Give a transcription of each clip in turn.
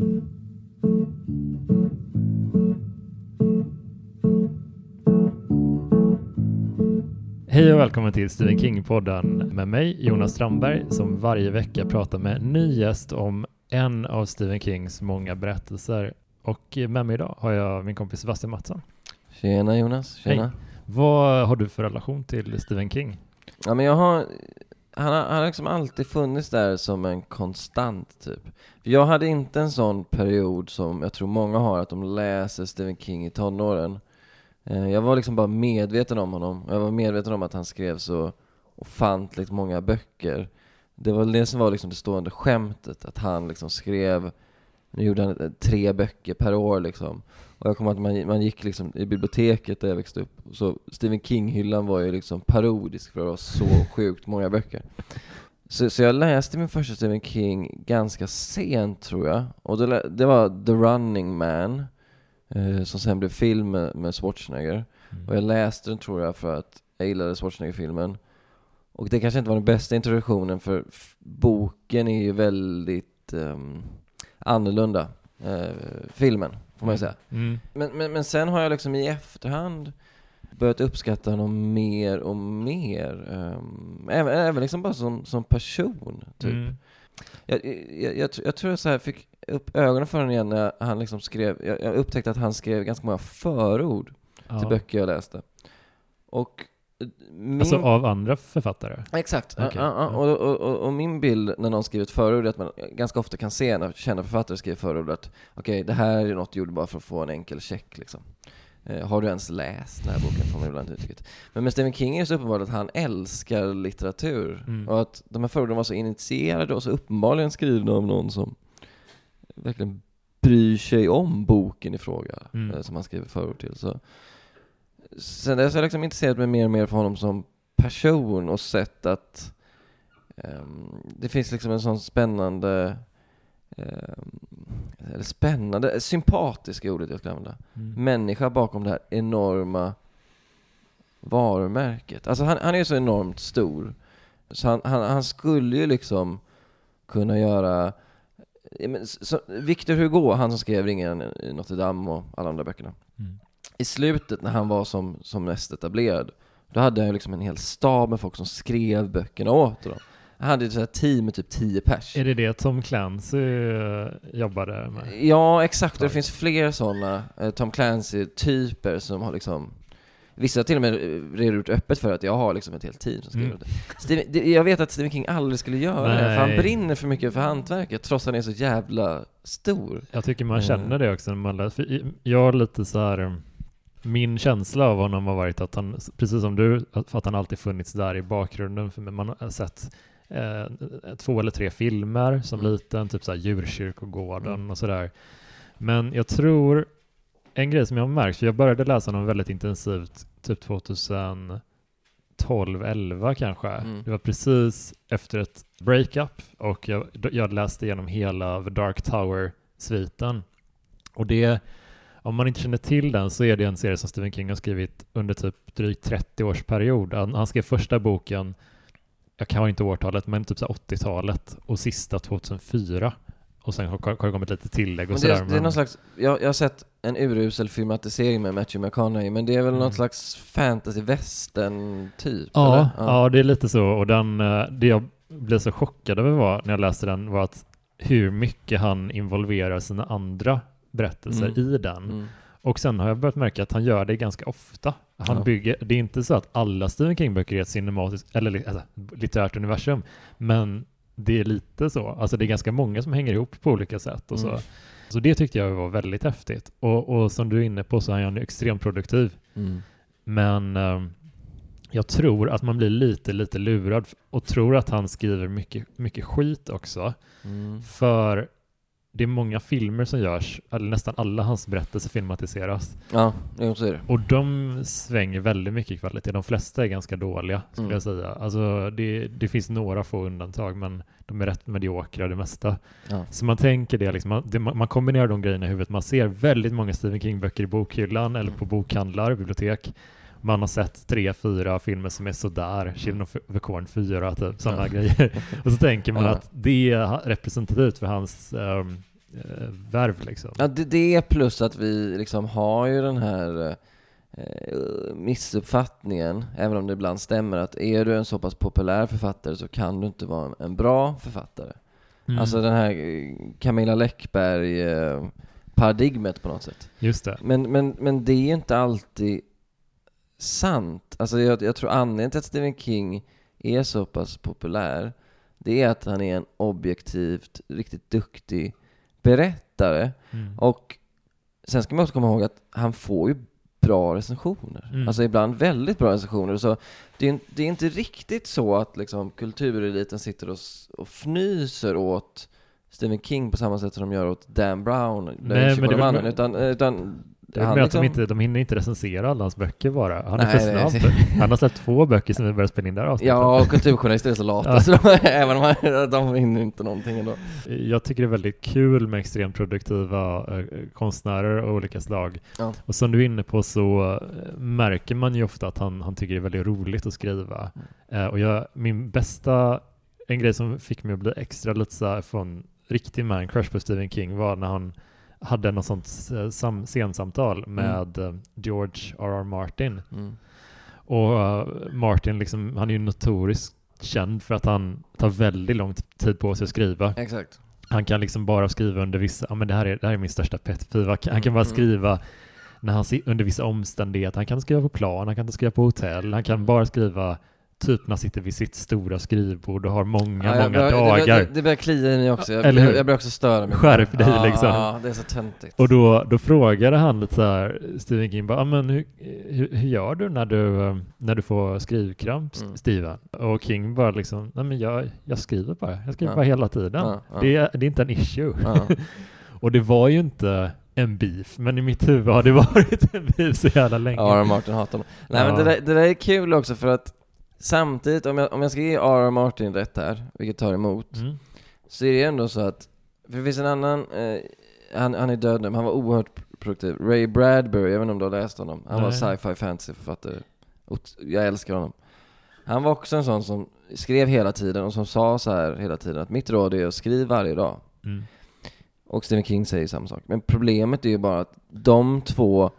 Hej och välkommen till Stephen King-podden med mig Jonas Strandberg som varje vecka pratar med en ny gäst om en av Stephen Kings många berättelser. Och med mig idag har jag min kompis Sebastian Mattsson. Tjena Jonas, tjena. Hej. Vad har du för relation till Stephen King? Ja men jag har, han har, han har liksom alltid funnits där som en konstant typ. Jag hade inte en sån period som jag tror många har, att de läser Stephen King i tonåren. Eh, jag var liksom bara medveten om honom, jag var medveten om att han skrev så ofantligt många böcker. Det var det som var liksom det stående skämtet, att han liksom skrev, nu gjorde han tre böcker per år liksom. Och jag kommer att man, man gick liksom i biblioteket där jag växte upp, så Stephen King-hyllan var ju liksom parodisk för att det var så sjukt många böcker. Så, så jag läste min första Stephen King ganska sent tror jag, och det, det var The Running Man, eh, som sen blev film med, med Schwarzenegger. Och jag läste den tror jag för att jag gillade Schwarzenegger-filmen. Och det kanske inte var den bästa introduktionen för boken är ju väldigt um, annorlunda, eh, filmen får man ju säga. Mm. Men, men, men sen har jag liksom i efterhand börjat uppskatta honom mer och mer. ehm, även, även liksom bara som, som person, typ. Mm. Jag, jag, jag, jag tror jag så här fick upp ögonen för honom igen när han liksom skrev, jag, upptäckte att han skrev ganska många förord Ja. till böcker jag läste. Och min... Alltså av andra författare? Exakt. Okej, ja, ja. ja. Och, och, och, och min bild när någon skriver ett förord är att man ganska ofta kan se när kända författare skriver förord att okej, det här är något du gjorde bara för att få en enkel check liksom. Eh, har du ens läst den här boken? Får man ibland uttrycket. Men med Stephen King är det så uppenbart att han älskar litteratur. Mm. Och att de här förorden var så initierade och så uppenbarligen skrivna av någon som verkligen bryr sig om boken i fråga, Mm. eh, som han skriver förord till. Så. Sen dess har jag liksom intresserat mig mer och mer för honom som person och sett att ehm, det finns liksom en sån spännande ehm, eller spännande, sympatisk är ordet jag skulle använda. Mm. Människa bakom det här enorma varumärket. Alltså han, han är ju så enormt stor. Så han, han, han skulle ju liksom kunna göra Ja, men så- Victor Hugo, han som skrev Ringen i Notre Dame och alla andra böckerna. Mm. I slutet när han var som, som mest etablerad, då hade han ju liksom en hel stab med folk som skrev böckerna åt honom. Han hade ett här team med typ 10 pers. Är det det Tom Clancy eh, jobbade med? Ja, exakt. Och det finns fler sådana eh, Tom Clancy-typer som har liksom Vissa har till och med redogjort öppet för att jag har liksom ett helt team som skriver Mm. det. Steven. Jag vet att Stephen King aldrig skulle göra det, för han Nej. brinner för mycket för hantverket, trots att han är så jävla stor. Jag tycker man Mm. känner det också när man läser. Jag har lite så här, eh, min känsla av honom har varit att han, precis som du, att- han alltid funnits där i bakgrunden. För man har sett eh, två eller tre filmer som Mm. liten, typ så här Djurkyrkogården Mm. och sådär. Men jag tror, en grej som jag har märkt, för jag började läsa honom väldigt intensivt typ 2012, 11 kanske. Mm. Det var precis efter ett breakup och jag, jag läste igenom hela The Dark Tower-sviten. Och det, om man inte känner till den så är det en serie som Stephen King har skrivit under typ drygt 30 års period. Han, han skrev första boken, jag kan inte årtalet, men typ så här 80-talet och sista 2004. Och sen har har det kommit lite tillägg och sådär. det, det är någon slags, jag, jag har sett en urusel filmatisering med Matthew McConaughey, men det är väl Mm. något slags fantasy western typ? Ja, eller? ja. det är lite så. Och den, eh, det jag blev så chockad över var, när jag läste den var att hur mycket han involverar sina andra berättelser Mm. i den. Mm. Och sen har jag börjat märka att han gör det ganska ofta. Han Ja. bygger, det är inte så att alla Stephen King-böcker är ett cinematiskt, eller alltså, litterärt universum, men det är lite så. Alltså det är ganska många som hänger ihop på olika sätt och Mm. så. Så det tyckte jag var väldigt häftigt. Och, och som du är inne på så är han ju extremt produktiv. Mm. Men ehm, jag tror att man blir lite, lite lurad och tror att han skriver mycket, mycket skit också. Mm. För det är många filmer som görs, eller nästan alla hans berättelser filmatiseras. Ja, så är det. Och de svänger väldigt mycket i kvalitet. De flesta är ganska dåliga, skulle Mm. jag säga. Alltså, det, det finns några få undantag, men de är rätt mediokra det mesta. Ja. Så man tänker det, liksom, man, det, man kombinerar de grejerna i huvudet. Man ser väldigt många Stephen King-böcker i bokhyllan eller Mm. på bokhandlar, bibliotek. Man har sett tre, fyra filmer som är sådär, Children of the Corn 4, typ sådana Ja. grejer. Och så tänker man Ja. att det är representativt för hans eh, värv liksom. Ja, det, det är plus att vi liksom har ju den här eh, missuppfattningen, även om det ibland stämmer, att är du en så pass populär författare så kan du inte vara en, en bra författare. Mm. Alltså den här eh, Camilla Läckberg eh, paradigmet på något sätt. Just det. Men, men, men det är inte alltid sant. Alltså jag, jag tror anledningen till att Stephen King är så pass populär, det är att han är en objektivt, riktigt duktig berättare. Mm. Och sen ska man också komma ihåg att han får ju bra recensioner. Mm. Alltså ibland väldigt bra recensioner. Så det är, det är inte riktigt så att liksom kultureliten sitter och, och fnyser åt Stephen King på samma sätt som de gör åt Dan Brown, Nej, men det mannen, utan, utan Det är med liksom- inte, de hinner inte recensera alla hans böcker bara. Han är Nej, för snabb. Han har släppt två böcker sen vi började spela in det här avsnittet. Ja, och kulturjournalister är så lata, Ja. så de, även om de hinner inte någonting ändå. Jag tycker det är väldigt kul med extremt produktiva eh, konstnärer av olika slag. Ja. Och som du är inne på så eh, märker man ju ofta att han, han tycker det är väldigt roligt att skriva. Mm. Eh, och jag, min bästa, en grej som fick mig att bli extra lite så här från riktig man crush på Stephen King var när han hade något sånt sam, scensamtal med eh, George R.R. Martin. Mm. Och eh, Martin, liksom, han är ju notoriskt känd för att han tar väldigt lång tid på sig att skriva. Exakt. Han kan liksom bara skriva under vissa, ja men det här är, det här är min största pet peeve. Han kan- bara Mm. skriva när han under vissa omständigheter. Han kan skriva på plan, han kan inte skriva på hotell, han kan bara skriva typ han sitter vid sitt stora skrivbord och har många, Ja, många börjar- dagar. Det, det, det börjar klia i mig också. Jag, Eller hur? jag, börjar också störa mig. Skärp dig, ja, liksom. Ja, det är så töntigt. Och då, då frågade han lite så här, Stephen King, bara, "Ja, men hur, hur, hur gör du när du, eh, när du får skrivkramp, Mm. Steven? Och King bara liksom, nej men jag, jag skriver bara, jag skriver Ja. bara hela tiden. Ja, ja. Det, är, det är inte en issue. Ja. Och det var ju inte en beef, men i mitt huvud har det varit en beef så jävla länge. R.R. Martin hatar honom. Nej men Ja. det där, det där är kul också för att samtidigt, om jag, om jag ska ge R.R. Martin rätt här, vilket tar emot, Mm. så är det ändå så att, för det finns en annan, eh, han, han är död nu, men han var oerhört produktiv. Ray Bradbury, jag vet inte om du har läst honom, han var Nej. sci-fi fantasy-författare. Jag älskar honom. Han var också en sån som skrev hela tiden och som sa så här hela tiden att mitt råd är att skriva varje dag. Mm. Och Stephen King säger samma sak. Men problemet är ju bara att de två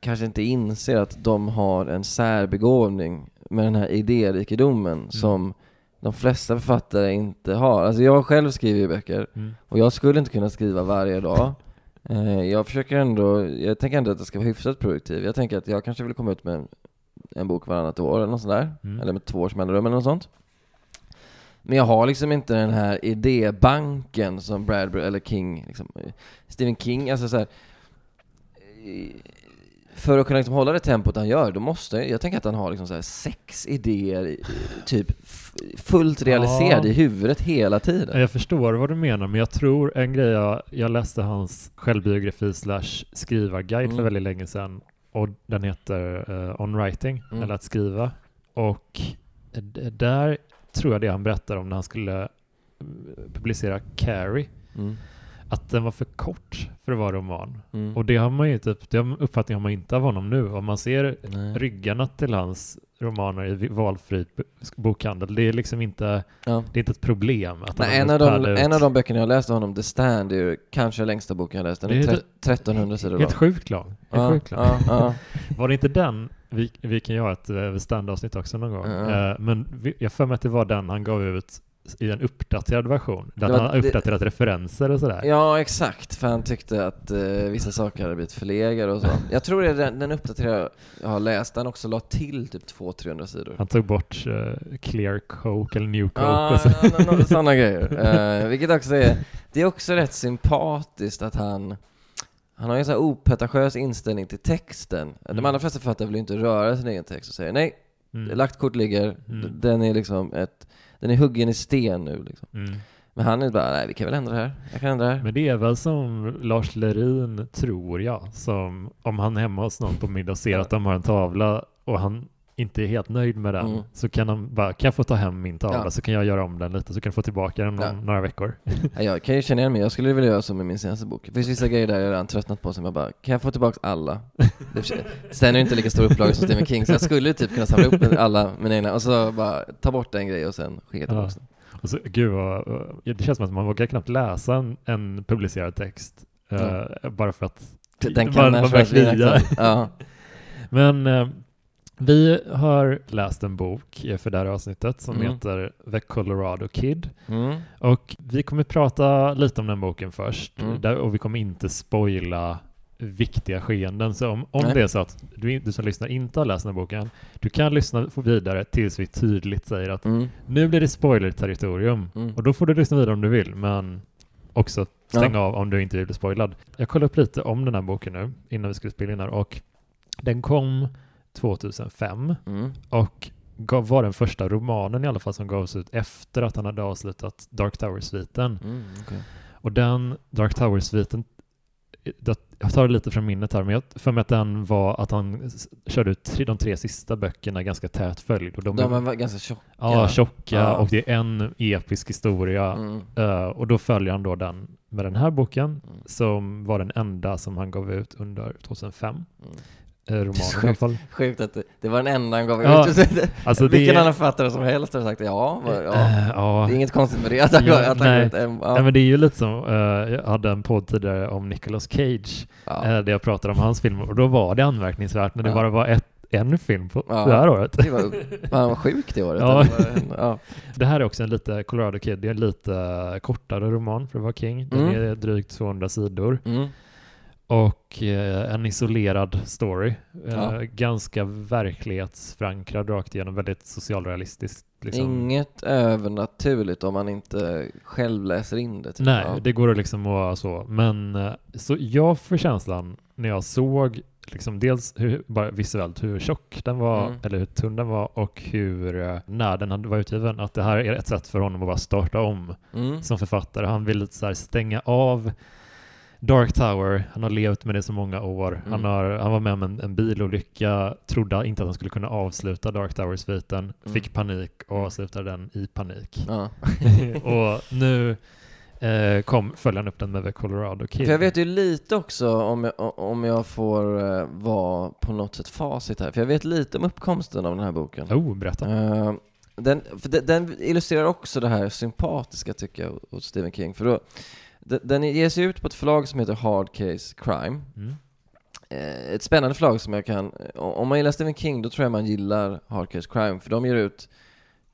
kanske inte inser att de har en särbegåvning med den här idérikedomen som de flesta författare inte har. Alltså jag själv skriver ju böcker Mm. och jag skulle inte kunna skriva varje dag. Eh, Jag försöker ändå, jag tänker ändå att jag ska vara hyfsat produktiv. Jag tänker att jag kanske vill komma ut med en, en bok varannat år eller något sånt där. Mm. Eller med två års mellanrum eller något sånt. Men jag har liksom inte den här idébanken som Bradbury eller King, liksom, eh, Stephen King, alltså så här, eh, För att kunna liksom hålla det tempot han gör, då måste jag, tänker att han har liksom så sex idéer, typ fullt realiserade Ja. i huvudet hela tiden. Jag förstår vad du menar, men jag tror en grej jag, jag läste hans självbiografi slash skrivarguide för Mm. väldigt länge sedan och den heter eh, On Writing, Mm. eller att skriva. Och där tror jag det han berättar om när han skulle eh, publicera Carrie, Mm. Att den var för kort för att vara roman. Mm. Och det har man ju typ, det har uppfattning har man inte av honom nu. Om man ser Nej. ryggarna till hans romaner i valfri bokhandel, det är liksom inte, Ja. det är inte ett problem. Att Nej, en, av de, en av de böckerna jag läste av honom, The Stand, är ju kanske längsta boken jag läst. Den är är tre- helt- 1300 sidor Helt sjukt lång. Helt Ja, sjukt lång. ja. Var det inte den, vi, vi kan göra ett uh, standavsnitt också någon gång. Eh, men vi, jag för mig att det var den han gav ut i en uppdaterad version. Där Det var- han har det- uppdaterat referenser och sådär. Ja, exakt. För han tyckte att eh, vissa saker hade blivit förlegade och så. Jag tror det är den, den uppdaterade jag har läst, den också la till typ 200-300 sidor. Han tog bort eh, Clear Coke eller New Coke. Ja, och så. no, no, sådana grejer. Eh, vilket också är, det är också rätt sympatiskt att han han har ju en sån här opetentiös inställning till texten. De Mm. allra flesta författare vill ju inte röra sin egen text och säger nej, Mm. lagt kort ligger, Mm. den är liksom ett, den är huggen i sten nu liksom. Mm. Men han är bara, nej vi kan väl ändra det här, jag kan ändra det här. Men det är väl som Lars Lerin, tror jag, som om han är hemma hos någon på middag och ser att de har en tavla och han inte är helt nöjd med den, Mm. så kan han bara, kan jag få ta hem min tavla Ja. så kan jag göra om den lite så kan du få tillbaka den Ja. några veckor. Ja, jag kan ju känna igen mig, jag skulle vilja göra så med min senaste bok. Det finns vissa grejer där jag redan tröttnat på som jag bara, kan jag få tillbaka alla? Sen är det inte lika stor upplaga som Stephen King, så jag skulle typ kunna samla upp alla mina egna och så bara ta bort en grej och sen skicka tillbaka den. Och så, gud vad, det känns som att man vågar knappt läsa en, en publicerad text. eh, bara för att Den man- kan man verkligen börjar aktuell. Ja. Men eh, vi har läst en bok för det här avsnittet som Mm. heter The Colorado Kid. Mm. Och vi kommer prata lite om den boken först. Mm. Och vi kommer inte spoila viktiga skeenden. Så om, om Nej. det är så att du, du som lyssnar inte har läst den här boken, du kan lyssna vidare tills vi tydligt säger att Mm. nu blir det spoiler-territorium. Mm. Och då får du lyssna vidare om du vill, men också stäng av om du inte vill bli spoilad. Jag kollade upp lite om den här boken nu innan vi skulle spela in här och den kom 2005 Mm. och gav, var den första romanen i alla fall som gavs ut efter att han hade avslutat Dark Tower-sviten. Mm. okej. Och den Dark Tower-sviten, det- jag tar det lite från minnet här, men jag för mig att den var att han körde ut tre, de tre sista böckerna ganska tät följd. Och de, De var ganska tjocka. ja, tjocka Ja. och det är en episk historia. Mm. Eh, och då följer han då den med den här boken Mm. som var den enda som han gav ut under 2005. Mm. Eh, romanen Det i alla fall. Sjukt att det, det var den enda han gav Ja, ut. Alltså det Vilken är, annan författare som helst hade sagt ja, vad- ja. Eh, ja. Det är inget konstigt med det. Att han, Ja, att han nej. en, ja. Nej, men det är ju lite som, eh, jag hade en podd tidigare om Nicolas Cage, Ja. eh, där jag pratade om hans filmer, och då var det anmärkningsvärt när det bara var ett, en film på Ja. det här året. Det var, han var sjuk det året. Ja. det- ja. Det här är också en lite, Colorado Kid, det är en lite kortare roman för att vara King. Den Mm. är drygt 200 sidor. Mm. Och eh, en isolerad story. Eh, Ja. Ganska verklighetsförankrad rakt igenom, väldigt socialrealistiskt. Liksom. Inget övernaturligt om man inte själv läser in det. typ. Nej, ja. det går att liksom vara så. Men eh, så jag får känslan när jag såg liksom dels hur, bara visuellt hur tjock den var, Mm. eller hur tunn den var och hur, eh, när den hade varit utgiven, att det här är ett sätt för honom att bara starta om Mm. som författare. Han vill så stänga av Dark Tower, han har levt med det så många år. Han, Mm. har, han var med om en, en bilolycka, trodde inte att han skulle kunna avsluta Dark Tower-sviten, Mm. fick panik och avslutade den i panik. Ja. och nu eh, kom, följde han upp den med The Colorado Kid. För jag vet ju lite också om jag, om jag får eh, vara på något sätt facit här. För jag vet lite om uppkomsten av den här boken. Oh, berätta. Eh, den, för den, den illustrerar också det här sympatiska tycker jag hos Stephen King. För då, den, ges ut på ett förlag som heter Hard Case Crime. Mm. Eh, ett spännande förlag som jag kan, om man gillar Stephen King då tror jag man gillar Hard Case Crime. För de ger ut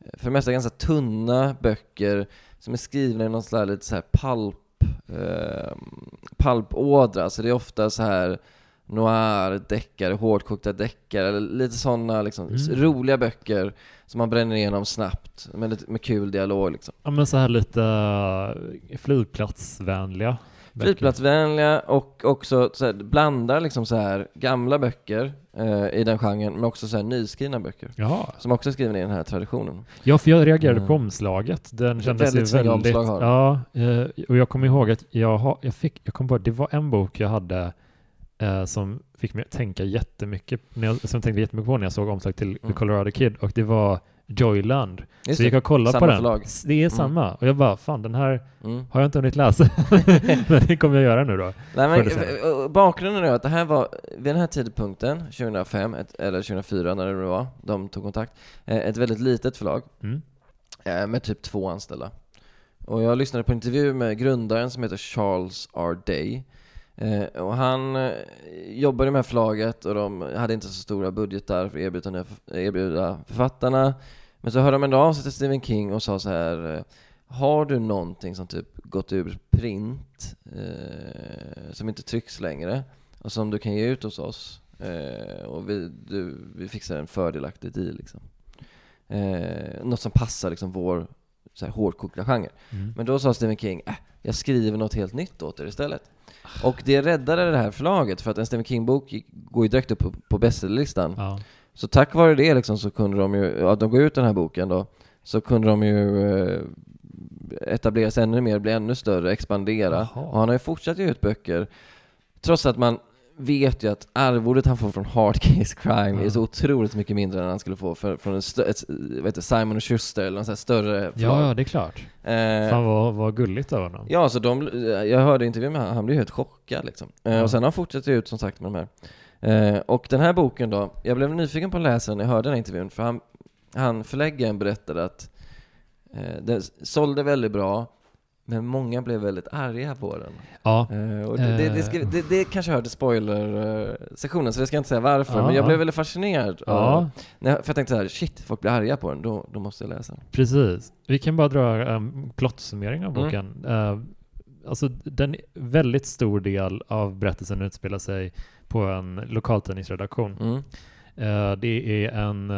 eh, för det mesta ganska tunna böcker som är skrivna i någon slags lite så här pulp, eh, pulpådra. Så det är ofta så här noir, deckare, hårdkokta deckare, eller lite sådana liksom, Mm. roliga böcker som man bränner igenom snabbt med, lite, med kul dialog liksom. Ja, men så här lite uh, flygplatsvänliga. böcker. Flygplatsvänliga och också så här, blandar liksom så här gamla böcker eh, i den genren men också så här nyskrivna böcker. Jaha. Som också är skrivna i den här traditionen. Ja, för jag reagerade Mm. på omslaget. Den kändes väldigt ju väldigt... omslag har. Ja, eh, och jag kommer ihåg att jag, har, jag fick, jag kom på att det var en bok jag hade eh, som fick mig att tänka jättemycket, när jag, som jag tänkte jättemycket på när jag såg omslag till The Mm. Colorado Kid och det var Joyland. Just så jag gick och kollade på den. förlag. Det är Mm. samma. Och jag bara, fan den här Mm. har jag inte hunnit läsa. Men det kommer jag göra nu då. Nej, men, eh, bakgrunden är att det här var, vid den här tidpunkten, 2005, ett, eller 2004 när det var, de tog kontakt, eh, ett väldigt litet förlag Mm. eh, med typ två anställda. Och jag lyssnade på en intervju med grundaren som heter Charles R. Day. Eh, och han eh, jobbade med förlaget och de hade inte så stora budgetar för att erbjuda, erbjuda författarna. Men så hörde de ändå av sig till Stephen King och sa så här eh, Har du någonting som typ gått ur print, eh, som inte trycks längre och som du kan ge ut hos oss? Eh, och vi, du, vi fixar en fördelaktig deal liksom. Eh, något som passar liksom vår så här, hårdkokta genre. Mm. Men då sa Stephen King, äh, jag skriver något helt nytt åt er istället. Och det räddade det här förlaget, för att en Stephen King-bok går ju direkt upp på, på bestsellerlistan. Ja. Så tack vare det liksom så kunde de ju, ja de går ut den här boken då, så kunde de ju eh, etablera sig ännu mer, bli ännu större, expandera. Jaha. Och han har ju fortsatt ge ut böcker, trots att man vet ju att arvodet han får från Hard Case Crime Ja. är så otroligt mycket mindre än han skulle få för, från en ett, vad heter Simon Schuster eller någon sån här större ja, ja, det är klart. Eh, Fan vad, vad gulligt av honom. Ja, så de, jag hörde intervjun med honom, han blev helt chockad liksom. Eh, Ja. Och sen har han fortsatt ut som sagt med de här. Eh, och den här boken då, jag blev nyfiken på att läsa den när jag hörde den här intervjun, för han, han förläggaren berättade att Eh, den sålde väldigt bra, men många blev väldigt arga på den. Ja, Eh, och det, det, det, ska, det, det kanske hör till spoiler-sektionen, så jag ska inte säga varför, Ja, men jag ja. blev väldigt fascinerad. ja, jag, för jag tänkte så här, shit, folk blir arga på den, då, då måste jag läsa den. precis. Vi kan bara dra en plottsummering av Mm. boken. Eh, alltså, den väldigt stor del av berättelsen utspelar sig på en lokaltidningsredaktion. Mm. Eh, det är en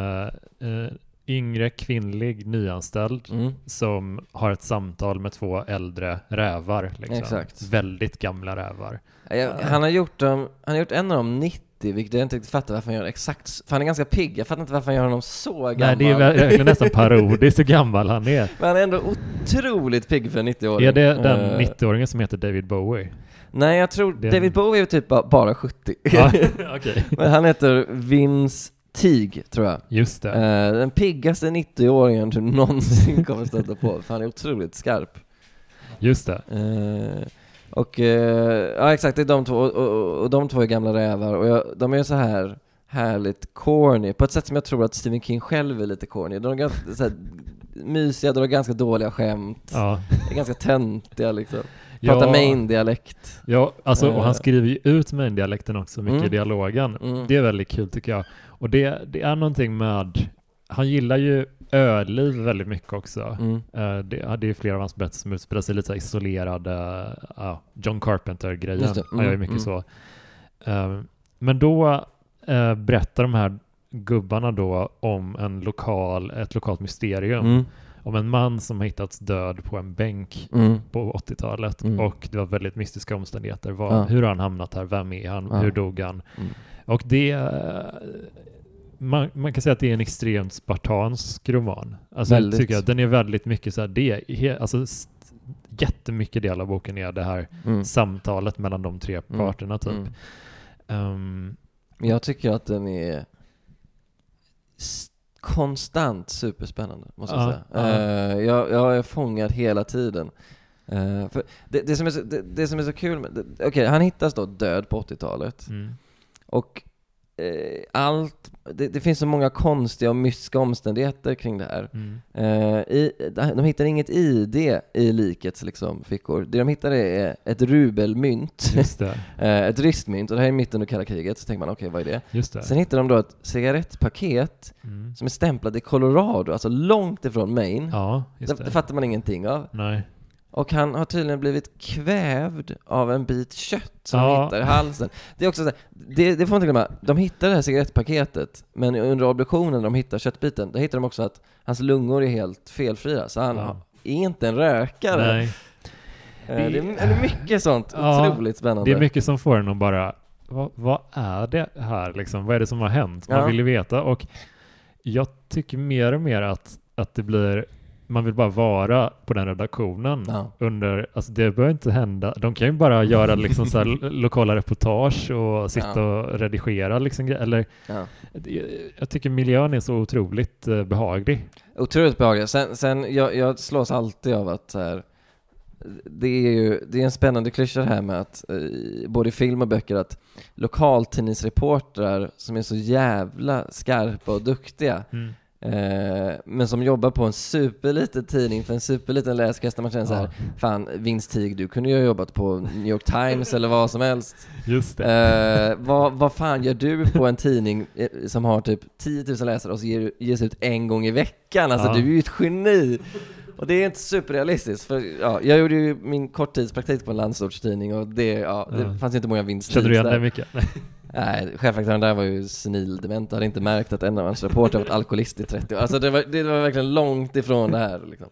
yngre kvinnlig nyanställd Mm. som har ett samtal med två äldre rävar. Liksom. Väldigt gamla rävar. Jag, han, har gjort dem, han har gjort en av dem 90, vilket jag inte riktigt fattar varför han gör exakt, för han är ganska pigg, jag fattar inte varför han gör honom så gammal. Nej, det är verkligen nästan parodiskt hur gammal han är. Men han är ändå otroligt pigg för en 90-åring. Är det den Eh, 90-åringen som heter David Bowie? Nej, jag tror är- David Bowie är typ ba- bara 70. Ja, okej. Men han heter Vince Teague, tror jag. Just det. Eh, den piggaste 90-åringen du någonsin kommer stöta på, för han är otroligt skarp. Just det. Eh, och, eh, ja exakt, det är de två, och, och, och de två är gamla rävar, och jag, de är så här härligt corny, på ett sätt som jag tror att Stephen King själv är lite corny. De är ganska så här, mysiga, de har ganska dåliga skämt, Ja. är ganska töntiga liksom. Pratar ja, main-dialekt. Ja, alltså, och Eh. han skriver ju ut main-dialekten också mycket i Mm. dialogen. Mm. Det är väldigt kul tycker jag. Och det, det är någonting med, han gillar ju öliv väldigt mycket också. Mm. Eh, det, det är flera av hans berättelser som utspelar sig lite isolerade, ja, John Carpenter-grejen. Det. Han gör ju Mm, mycket mm. så. Eh, men då eh, berättar de här gubbarna då om en lokal, ett lokalt mysterium. Om en man som har hittats död på en bänk Mm. på 80-talet Mm. och det var väldigt mystiska omständigheter. Vad, Ja. Hur har han hamnat här? Vem är han? Ja. Hur dog han? Mm. Och det... eh, Man, man kan säga att det är en extremt spartansk roman. Alltså Väldigt. jag tycker jag, den är väldigt mycket så här, det är alltså jättemycket del av boken är det här Mm. samtalet mellan de tre Mm. parterna typ. Men Jag tycker att den är konstant superspännande, måste jag Ja, säga. ja. Eh, jag, jag är fångad hela tiden. För det, det, som är så, det, det som är så kul med, okej, han hittas då död på 80-talet. mm. Och allt, det, det finns så många konstiga och mystiska omständigheter kring det här. Mm. Eh, i, de hittar inget ID i likets liksom, fickor. Det de hittar är ett rubelmynt, eh, ett ristmynt, och det här är mitt under kalla kriget, så tänker man okej, vad är det? Sen hittar de då ett cigarettpaket Mm. som är stämplat i Colorado, alltså långt ifrån Maine. Ja, det det. fattar man ingenting av. Nej. Och han har tydligen blivit kvävd av en bit kött som Ja. hittar i halsen. Det är också så här, det, det får man inte glömma, de hittar det här cigarettpaketet, men under obduktionen när de hittar köttbiten, då hittar de också att hans lungor är helt felfria, så han Ja. är inte en rökare. Nej. Eh, Det är, det är mycket sånt Ja, otroligt spännande. Det är mycket som får en att bara, vad, vad är det här liksom? Vad är det som har hänt? Man Ja. vill ju veta och jag tycker mer och mer att, att det blir, man vill bara vara på den redaktionen Ja. under, alltså det behöver inte hända, de kan ju bara göra liksom så lokala reportage och sitta Ja. och redigera liksom, eller Ja. jag tycker miljön är så otroligt eh, behaglig. Otroligt behagligt. Sen, sen jag, jag slås alltid av att så här, det är ju det är en spännande klyscha här med att eh, både i film och böcker att lokaltidningsreportrar som är så jävla skarpa och duktiga Mm. Eh, men som jobbar på en superliten tidning för en superliten läskrets där man känner så här, Ja. fan Vince Tig, du kunde ju ha jobbat på New York Times eller vad som helst. Just det. Eh, vad, vad fan gör du på en tidning eh, som har typ 10 000 läsare och så ger, ges ut en gång i veckan? Alltså Ja. du är ju ett geni! Och det är inte superrealistiskt, för ja, jag gjorde ju min korttidspraktik på en landsortstidning och det, ja, det Ja. fanns inte många vinster Känner du igen det mycket? Nej, chefredaktören där var ju senildement hade inte märkt att en av hans reportrar varit alkoholist i 30 år. Alltså det var, det var verkligen långt ifrån det här liksom.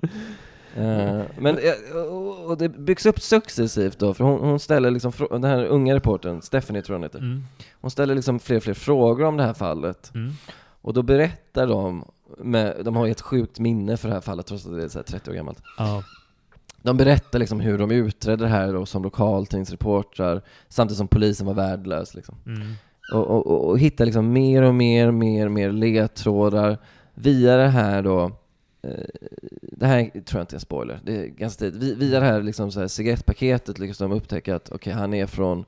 Eh, men, eh, och- det byggs upp successivt då, för hon, hon ställer liksom, den här unga reportern, Stephanie tror hon heter, Mm. hon ställer liksom fler och fler frågor om det här fallet. Mm. Och då berättar de, med, de har ju ett sjukt minne för det här fallet trots att det är så här 30 år gammalt. Ja. De berättar liksom hur de utredde det här då som lokaltidningsreportrar, samtidigt som polisen var värdelös liksom. Mm. Och, och, och, och hittar liksom mer och mer, mer, mer ledtrådar via det här då eh, det här tror jag inte är en spoiler, det är ganska tidigt. Vi- Via det här, liksom så här cigarettpaketet lyckas de upptäcka att okej, han är från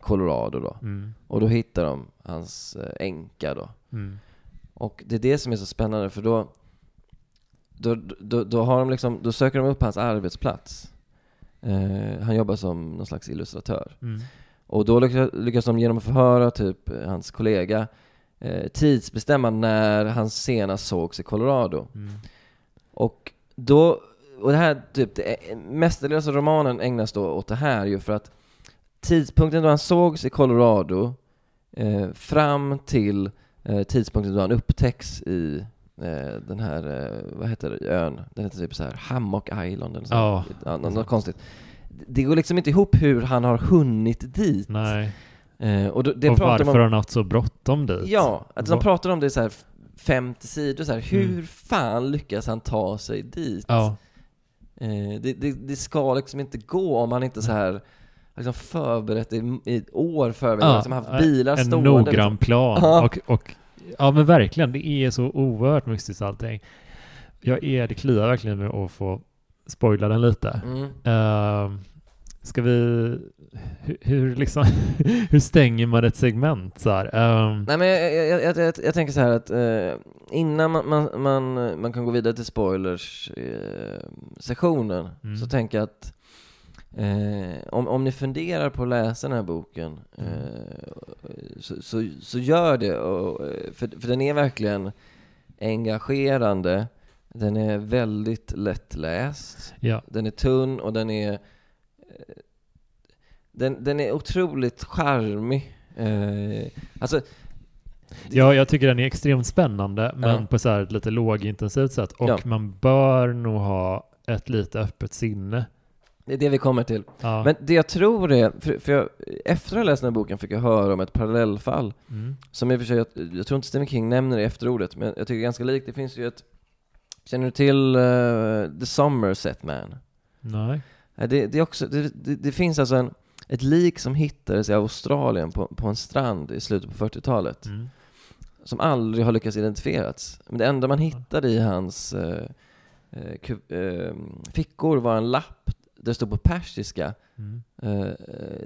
Colorado då. Mm. Och då hittar de hans eh, änka då. Mm. Och det är det som är så spännande för då då, då, då, har de liksom, då söker de upp hans arbetsplats. Eh, han jobbar som någon slags illustratör. Mm. Och då lyckas, lyckas de genom att förhöra typ hans kollega eh, tidsbestämma när han senast sågs i Colorado. Mm. Och då, och det här typ, det mestadels romanen ägnas då åt det här ju för att tidpunkten då han sågs i Colorado eh, fram till eh, tidpunkten då han upptäcks i eh, den här, eh, vad heter ön? Den heter typ så här Hammock Island eller så. Ja. Ja, något, konstigt. Det går liksom inte ihop hur han har hunnit dit. Nej. Eh, och det och pratar de varför om, har han haft så bråttom dit? Ja, att de Va- pratar om det så här 50 sidor så här. hur Mm. fan lyckas han ta sig dit? Ja. Eh, det, det, det ska liksom inte gå om man inte så här liksom förberett i, i år förväg, Ja, liksom haft bilar en stående. noggrann plan. Ja. Och, och, ja men verkligen, det är så oerhört mystiskt allting. Jag är, det kliar verkligen med att få spoila den lite. Mm. Uh, ska vi, hur, hur liksom, hur stänger man ett segment så här? Ehm, Nej men jag, jag, jag, jag, jag tänker så här att eh, innan man, man, man, man kan gå vidare till spoilers-sektionen Mm. så tänker jag att eh, om, om ni funderar på att läsa den här boken eh, så, så, så gör det, och, eh, för, för den är verkligen engagerande, den är väldigt lättläst, ja, den är tunn och den är eh, den, den är otroligt charmig. Eh, alltså, ja, jag tycker den är extremt spännande men Ja. på så här lite lågintensivt sätt. Och Ja. man bör nog ha ett lite öppet sinne. Det är det vi kommer till. Ja. Men det jag tror är, för, för jag, efter att ha läst den här boken fick jag höra om ett parallellfall mm. som i och för sig, jag, jag tror inte Stephen King nämner det i efterordet, men jag tycker det är ganska likt. Det finns ju ett, känner du till eh, The Somerset Man? Nej. Det, det, är också, det, det, finns alltså en, ett lik som hittades i Australien på, på en strand i slutet på 40-talet. Mm. som aldrig har lyckats identifierats. Men det enda man hittade i hans eh, fickor var en lapp det stod på persiska, Mm. eh,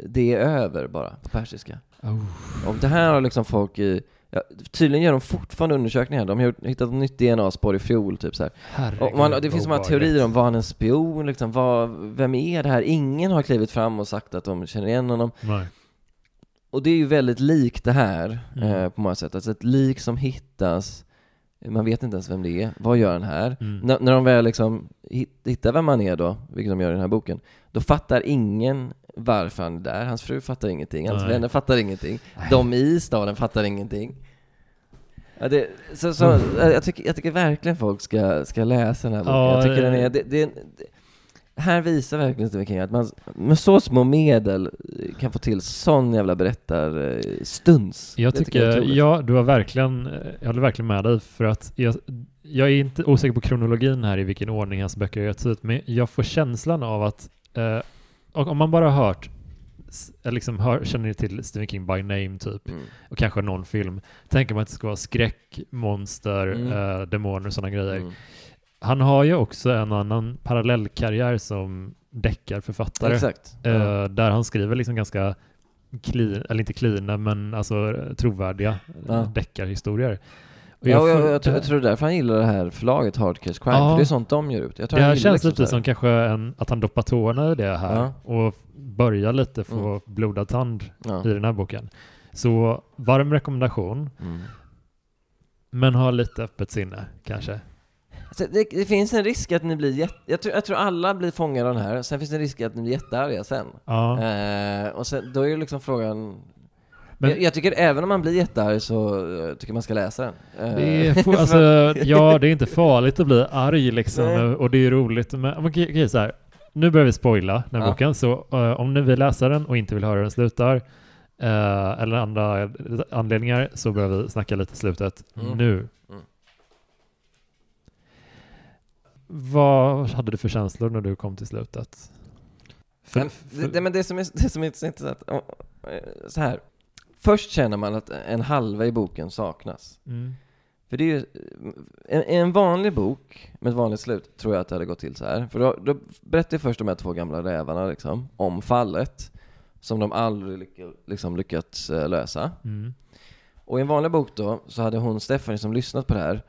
det är över bara, på persiska. Oh. Och det här har liksom folk i, ja, tydligen gör de fortfarande undersökningar, de har hittat ett nytt DNA-spår i fjol, typ så här. Herregud, Och man, det finns många obehagligt. teorier om, var han en spion, liksom, vad, vem är det här? Ingen har klivit fram och sagt att de känner igen honom. Nej. Och det är ju väldigt likt det här Mm. eh, på många sätt. Alltså ett lik som hittas, man vet inte ens vem det är, vad gör han här? Mm. När, när de väl liksom hit- hittar vem han är då, vilket de gör i den här boken, då fattar ingen varför han är där. Hans fru fattar ingenting, hans Nej. vänner fattar ingenting, de i staden fattar ingenting. Ja, det, så, så, Mm. jag, tycker, jag tycker verkligen folk ska, ska läsa den här boken. Ja, jag tycker den är, det, det, här visar verkligen Stephen King att man med så små medel kan få till sån jävla berättarstuns. Jag Det tycker, otroligt. ja, du har verkligen, jag håller verkligen med dig för att jag, jag är inte osäker på kronologin här i vilken ordning hans böcker har getts ut, men jag får känslan av att eh, om man bara har hört, liksom hör, känner till Stephen King by name typ, Mm. och kanske någon film, tänker man att det ska vara skräck, monster, Mm. eh, demoner och sådana grejer. Mm. Han har ju också en annan parallellkarriär som deckarförfattare. Exakt. Eh, Ja. Där han skriver liksom ganska clean, eller inte cleana, men alltså trovärdiga Ja. ja. deckarhistorier. Och Ja, och jag, jag, tror- jag tror därför han gillar det här förlaget Hard Case Crime, Ja. för det är sånt de ger ut. Jag tror det här känns lite som kanske en, att han doppar tårna i det här Ja. och börjar lite få Mm. blodad tand Ja. i den här boken. Så varm rekommendation, Mm. men ha lite öppet sinne kanske. Så det, det finns en risk att ni blir jätte... Jag tror, jag tror alla blir fångade av den här, sen finns det en risk att ni blir jättearga sen. Ja. Eh, och sen, då är ju liksom frågan... Men- jag, jag tycker även om man blir jättearg så eh, tycker man ska läsa den. Eh, Det är, alltså, ja, det är inte farligt att bli arg liksom, Nej. och det är roligt. Men okej, okej, så här. nu börjar vi spoila den här Ja. boken, så eh, om ni vill läsa den och inte vill höra hur den slutar, eh, eller andra anledningar, så börjar vi snacka lite i slutet Mm. nu. Mm. Vad hade du för känslor när du kom till slutet? För, Men, det, det, men det som är, det som är så intressant, eh, så här. Först känner man att en halva i boken saknas. mm, För det är ju, en, en vanlig bok med ett vanligt slut tror jag att det hade gått till så här. För då, då berättar jag först de här två gamla rävarna liksom, om fallet, som de aldrig lycka, liksom, lyckats eh, lösa. mm, Och i en vanlig bok då, så hade hon, Stephanie, som lyssnat på det här,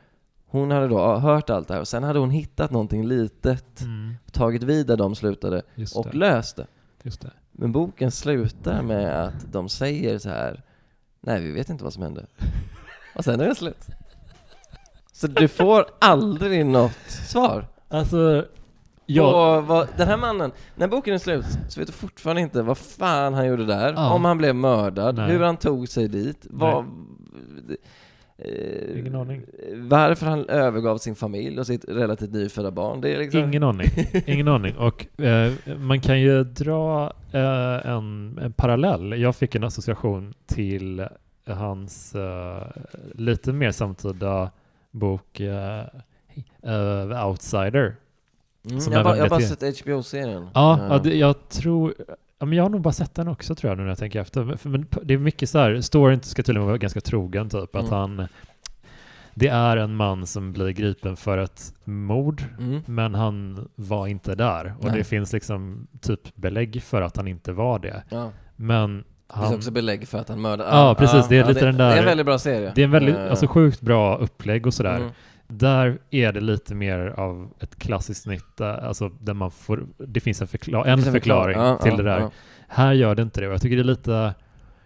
Hon hade då hört allt det här och sen hade hon hittat någonting litet, Mm. tagit vid där de slutade Just och det. löst det. Det. Men boken slutar med att de säger så här Nej, vi vet inte vad som hände. Och sen är det slut. Så du får aldrig något svar. Alltså, jag... Vad, den här mannen, när boken är slut så vet du fortfarande inte vad fan han gjorde där, Ja. om han blev mördad, Nej. hur han tog sig dit, vad, eh, Ingen aning. varför han övergav sin familj och sitt relativt nyfödda barn. Det är liksom... Ingen aning. Ingen aning. Och eh, man kan ju dra eh, en, en parallell. Jag fick en association till hans eh, lite mer samtida bok eh, Outsider. Mm, jag, har bara, jag bara sett HBO-serien. Ja, Eh, ja det, jag tror... Ja, men jag har nog bara sett den också tror jag nu när jag tänker efter. Men, för, men det är mycket så här, storyn ska tydligen vara ganska trogen typ. Att Mm. han... Det är en man som blir gripen för ett mord, mm. men han var inte där. Och Nej. det finns liksom typ belägg för att han inte var det. Ja. Men Det han... finns också belägg för att han mördade. Ja, precis, det är lite den där- Det är en väldigt bra serie. Det är en väldigt, Eh, alltså sjukt bra upplägg och sådär. mm. Där är det lite mer av ett klassiskt snitt, eh, alltså där man får, det finns en, förkla- en förklaring Ja, till ja, det där. ja. Här gör det inte det och jag tycker det är lite,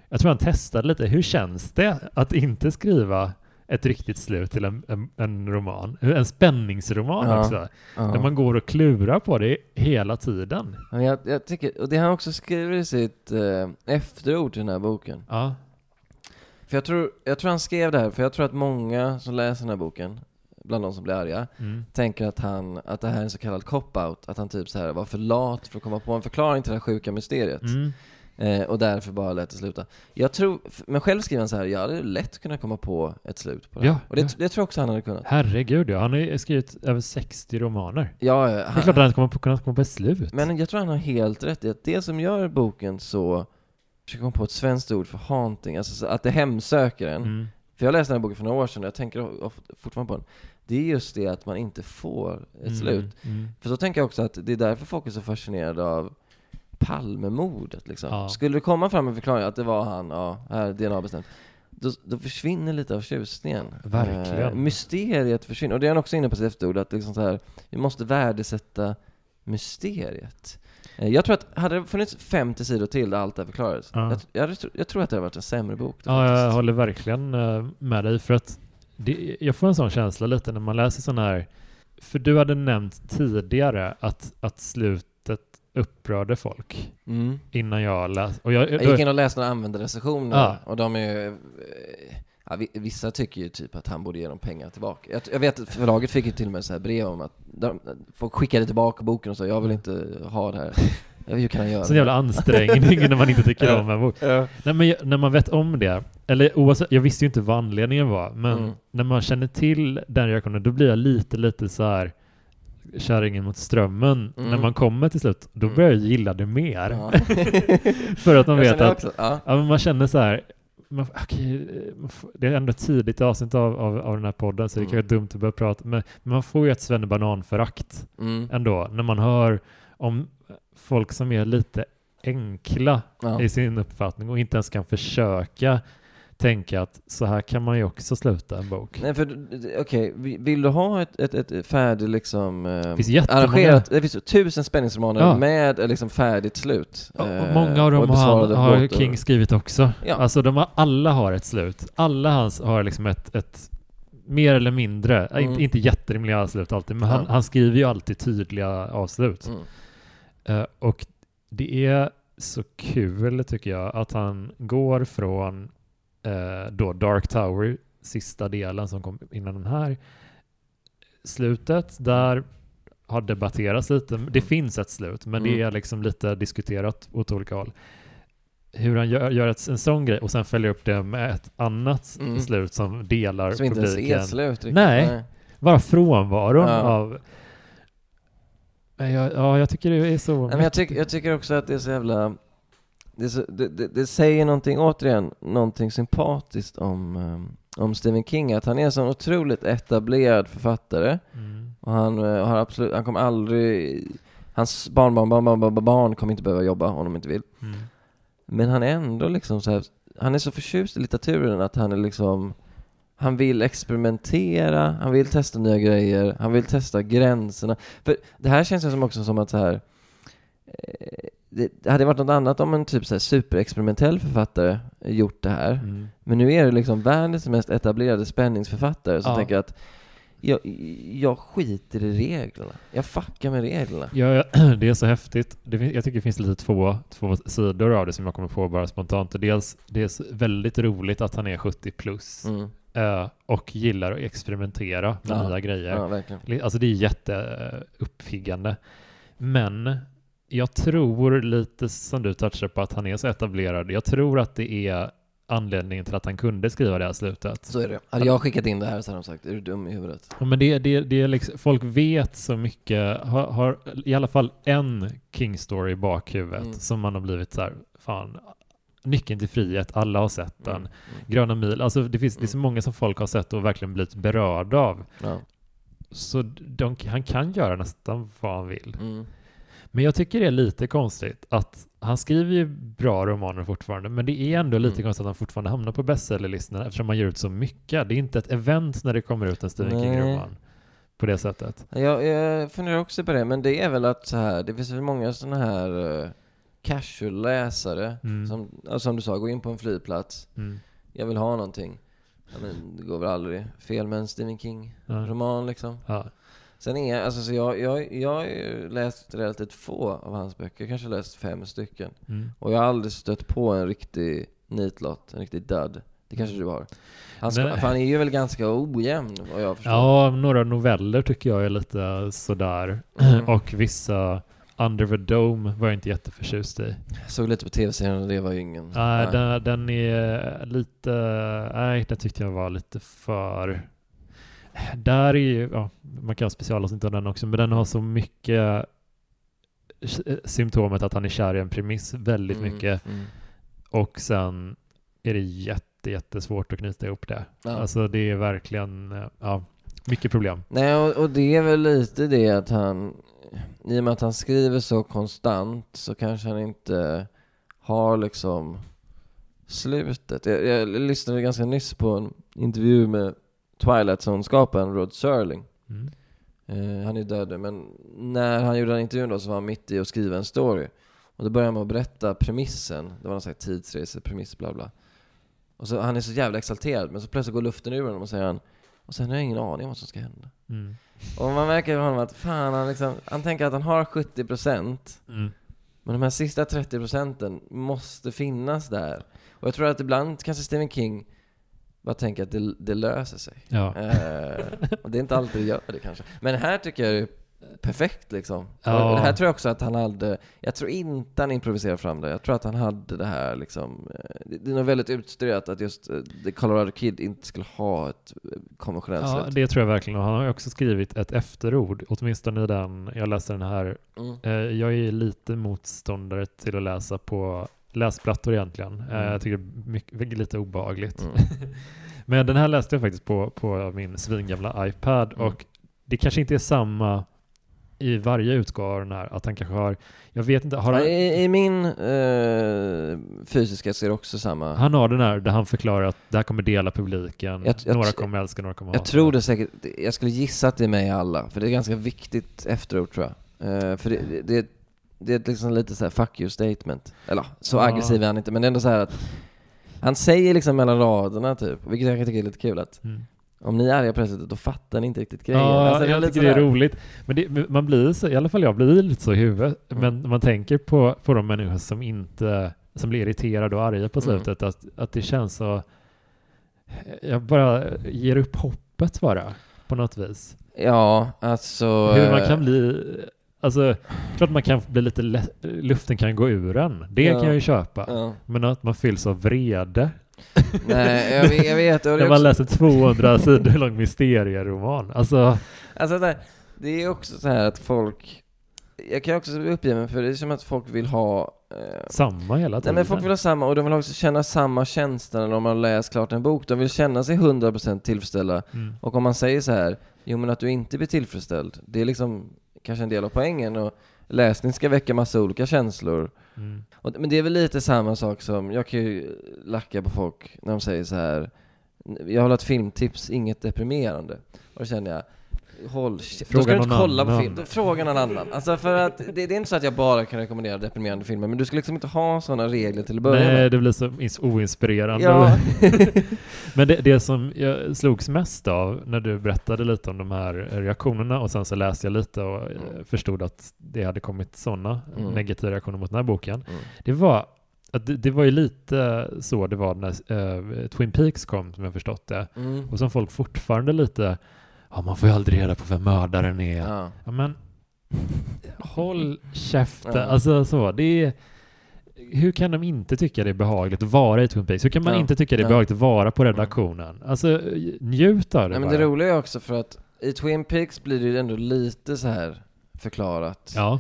jag tror han testade lite, hur känns det att inte skriva ett riktigt slut till en, en, en roman? En spänningsroman Ja, också, Ja. där man går och klurar på det hela tiden. Men jag, jag tycker, och det han också skrivit i sitt eh, efterord till den här boken. Ja, För jag tror, jag tror han skrev det här, för jag tror att många som läser den här boken, bland de som blir arga, mm. tänker att han, att det här är en så kallad cop-out, att han typ så här var för lat för att komma på en förklaring till det här sjuka mysteriet. Mm. Eh, och därför bara lät det sluta. Jag tror, men själv skriver han så här, jag hade lätt kunnat komma på ett slut på det. Ja, Och det, ja. det tror jag också han hade kunnat. Herregud ja, han har ju skrivit över 60 romaner. Ja, Det är klart att han kommer på- kunna komma på ett slut. Men jag tror han har helt rätt i att det som gör boken så, försöker komma på ett svenskt ord för haunting, alltså så att det hemsöker en. Mm. För jag läste den här boken för några år sedan och jag tänker fortfarande på den. Det är just det att man inte får ett Mm. slut. Mm. För så tänker jag också att det är därför folk är så fascinerade av Palmemordet liksom. Ja. Skulle det komma fram en förklaring att det var han, ja, här DNA bestämt. Då, då försvinner lite av tjusningen. Verkligen. Eh, mysteriet försvinner. Och det är han också inne på sitt efterord, att liksom så här, vi måste värdesätta mysteriet. Eh, Jag tror att, hade det funnits 50 sidor till där allt det här förklarades, Ja. jag, jag, jag tror att det hade varit en sämre bok. Ja, jag faktiskt. håller verkligen eh, med dig för att det, jag får en sån känsla lite när man läser sån här, för du hade nämnt tidigare att, att slutet upprörde folk Mm. innan jag läste. Jag, Jag gick in och läste några användarrecensioner Ja. och de är ju, ja, vi- vissa tycker ju typ att han borde ge dem pengar tillbaka. Jag, jag vet att förlaget fick ju till och med så här brev om att de, folk skickade tillbaka boken och sa jag vill inte ha det här. Hur kan han göra sån jävla ansträngning när man inte tycker om en bok. Nej, men när man vet om det, eller oavsett, jag visste ju inte vad anledningen var, men Mm. när man känner till den reaktionen, då blir jag lite, lite så här kärringen mot strömmen. Mm. När man kommer till slut, då Mm. börjar jag gilla det mer. Ja. För att man vet att ja. Ja, men man känner så här, man, får- det är ändå ett tidigt avsnitt av, av, av den här podden så det Mm. kanske är dumt att börja prata, men, men man får ju ett svennebananförakt Mm. ändå när man hör om folk som är lite enkla Ja. i sin uppfattning och inte ens kan försöka tänka att så här kan man ju också sluta en bok. Nej för, okej, vi- vill du ha ett, ett, ett färdigt liksom eh, Det finns jättemånga. arrangerat, det finns tusen spänningsromaner Ja. med eh, liksom färdigt slut. Och, Eh, och många av dem har, har. King skrivit också. Ja. Alltså de har, alla har ett slut. Alla hans har liksom ett, ett mer eller mindre, Mm. inte, inte jätterimliga avslut alltid, men han, han skriver ju alltid tydliga avslut. Mm. Eh, och det är så kul tycker jag att han går från eh, då Dark Tower, sista delen som kom innan den här, slutet där har debatterats lite. Det finns ett slut, men det Mm. är liksom lite diskuterat åt olika håll. Hur han gör, gör ett, en sån grej och sen följer upp det med ett annat Mm. slut som delar Som inte ens är publiken. slut riktigt. Nej. Bara frånvaron Ja. av... Men jag, ja, jag tycker det är så... Nej, men jag, tycker, jag tycker också att det är så jävla... Det, så, det, det, det säger någonting, återigen, någonting sympatiskt om, eh, om Stephen King, att han är en sån otroligt etablerad författare. Mm. Och han eh, har absolut, han kommer aldrig... Hans barnbarn, barn, barn, barn, barn kommer inte behöva jobba om de inte vill. Mm. Men han är ändå liksom så här, han är så förtjust i litteraturen att han är liksom Han vill experimentera, han vill testa nya grejer, han vill testa gränserna. För det här känns ju som också som att så här eh, det hade varit något annat om en typ så här superexperimentell författare gjort det här. Mm. Men nu är det liksom världens mest etablerade spänningsförfattare som Ja. tänker att jag, jag skiter i reglerna. Jag fuckar med reglerna. Ja, det är så häftigt. Det, jag tycker det finns lite två, två sidor av det som jag kommer på bara spontant. Dels, det är väldigt roligt att han är 70 plus Mm. Eh, och gillar att experimentera med Ja. nya grejer. Ja, Alltså det är jätteuppfiggande. Men jag tror lite som du touchar på att han är så etablerad. Jag tror att det är anledningen till att han kunde skriva det här slutet. Så är det. Hade jag skickat in det här så hade de sagt, är du dum i huvudet? Ja, men det, det, det är liksom, folk vet så mycket, har, har i alla fall en King Story i bakhuvudet Mm. som man har blivit så här, fan, Nyckeln till frihet, alla har sett den. Mm. Gröna mil, alltså det finns det är så Mm. många som folk har sett och verkligen blivit berörda av. Ja. Så de, han kan göra nästan vad han vill. Mm. Men jag tycker det är lite konstigt att han skriver ju bra romaner fortfarande, men det är ändå lite Mm. konstigt att han fortfarande hamnar på bestsellerlistorna eftersom han ger ut så mycket. Det är inte ett event när det kommer ut en Stephen. King-roman på det sättet. Jag, jag funderar också på det, men det är väl att så här, det finns väl många sådana här uh, casual-läsare Mm. som, som du sa, gå in på en flygplats, Mm. jag vill ha någonting. Ja, men det går väl aldrig fel med en Stephen King-roman liksom. Ja. Sen är alltså, så jag, jag, jag har ju läst relativt få av hans böcker, kanske läst fem stycken. Mm. Och jag har aldrig stött på en riktig nitlott, en riktig dud. Det kanske du har. Han, ska, han är ju väl ganska ojämn vad jag förstår. ja, några noveller tycker jag är lite sådär. Mm. Och vissa Under the Dome var jag inte jätteförtjust i. Jag såg lite på tv-serien och det var ju ingen... Nej, nej. den, den är lite... Nej, den tyckte jag var lite för... Där är ju... Ja, man kan ha specialavsnitt av den också, men den har så mycket symptomet att han är kär i en premiss väldigt Mm, mycket. mm. Och sen är det jätte, jättesvårt att knyta ihop det. Ja. Alltså det är verkligen... Ja, mycket problem. Nej, och, och det är väl lite det att han... I och med att han skriver så konstant så kanske han inte har liksom slutet. Jag, jag lyssnade ganska nyss på en intervju med Twilight Zone-skaparen Rod Serling. Mm. Eh, han är död nu, men när han gjorde den intervjun då så var han mitt i att skriva en story. Och då började han med att berätta premissen. Det var någon slags tidsresepremiss, bla bla. Och så, han är så jävla exalterad, men så plötsligt går luften ur honom och säger han och sen har jag ingen aning om vad som ska hända. Mm. Och man märker på honom att fan, han, liksom, han tänker att han har 70% Mm. men de här sista 30 procenten måste finnas där. Och jag tror att ibland kanske Stephen King bara tänker att det, det löser sig. Ja. Eh, och det är inte alltid det gör det kanske. Men här tycker jag det är perfekt liksom. Ja. Det här tror jag också att han hade, jag tror inte han improviserade fram det. Jag tror att han hade det här liksom, eh, det är nog väldigt utstuderat att just eh, The Colorado Kid inte skulle ha ett eh, konventionellt ja, slut. det tror jag verkligen. Och han har ju också skrivit ett efterord, åtminstone i den, jag läste den här Mm. Jag är lite motståndare till att läsa på läsplattor egentligen. Mm. Jag tycker det är mycket, lite obehagligt. Mm. Men den här läste jag faktiskt på, på min svingamla iPad Mm. och det kanske inte är samma i varje utgåva av den här, att han kanske har, jag vet inte, har han, I, I min eh, fysiska det också samma. han har den här där han förklarar att det här kommer dela publiken, Jag- jag- några kommer älska, några kommer Jag hata. tror det säkert, jag skulle gissa att det är med i alla, för det är ganska viktigt efteråt tror jag. Eh, för det, det, det, det är liksom lite så här fuck you statement. Eller så Ja. aggressiv är han inte, men det är ändå så här att han säger liksom mellan raderna typ, vilket jag kan tycka är lite kul att Mm. Om ni är arga på det sättet, då fattar ni inte riktigt grejen. Ja, Alltså, jag tycker det är sådär. roligt. Men det, man blir så, i alla fall jag blir lite så i huvudet. Mm. Men man tänker på, på de människor som inte, som blir irriterade och arga på Mm. slutet, att, att det känns så, jag bara ger upp hoppet bara, på något vis. Ja, alltså... Hur man kan bli, alltså, klart man kan bli lite, luften kan gå ur en. Det Ja. kan jag ju köpa. Ja. Men att man fylls av vrede. Nej, jag vet, jag vet När är man också, läser 200 sidor lång mysterieroman. Alltså, alltså det, det är också så här att folk, jag kan också bli uppgiven för det är som att folk vill ha eh, samma hela Nej tiden. men folk vill ha samma, och de vill också känna samma känsla när de har läst klart en bok. De vill känna sig 100% tillfredsställda. Mm. Och om man säger så här, jo men att du inte blir tillfredsställd, det är liksom kanske en del av poängen. Och läsning ska väcka massa olika känslor. Mm. Och, men det är väl lite samma sak som, jag kan ju lacka på folk när de säger så här, jag har ett filmtips, inget deprimerande. Och då känner jag, håll. Då Fråga ska du inte någon kolla på annan. film, då fråga någon annan. Alltså för att det, det är inte så att jag bara kan rekommendera deprimerande filmer, men du ska liksom inte ha sådana regler till att börja Nej, det blir så ins- oinspirerande. Ja. Men det, det som jag slogs mest av när du berättade lite om de här reaktionerna och sen så läste jag lite och eh, Mm. förstod att det hade kommit sådana Mm. negativa reaktioner mot den här boken. Mm. Det var det, det var ju lite så det var när eh, Twin Peaks kom, som jag förstått det. Mm. Och som folk fortfarande lite, ja man får ju aldrig reda på vem mördaren är. Ja, Ja. men håll käften. Ja. Alltså så, det är, hur kan de inte tycka det är behagligt att vara i Twin Peaks? Hur kan man Ja. inte tycka det är behagligt att vara på redaktionen? Alltså njut av det Nej, men bara. det roliga är också för att i Twin Peaks blir det ju ändå lite så här förklarat. Ja.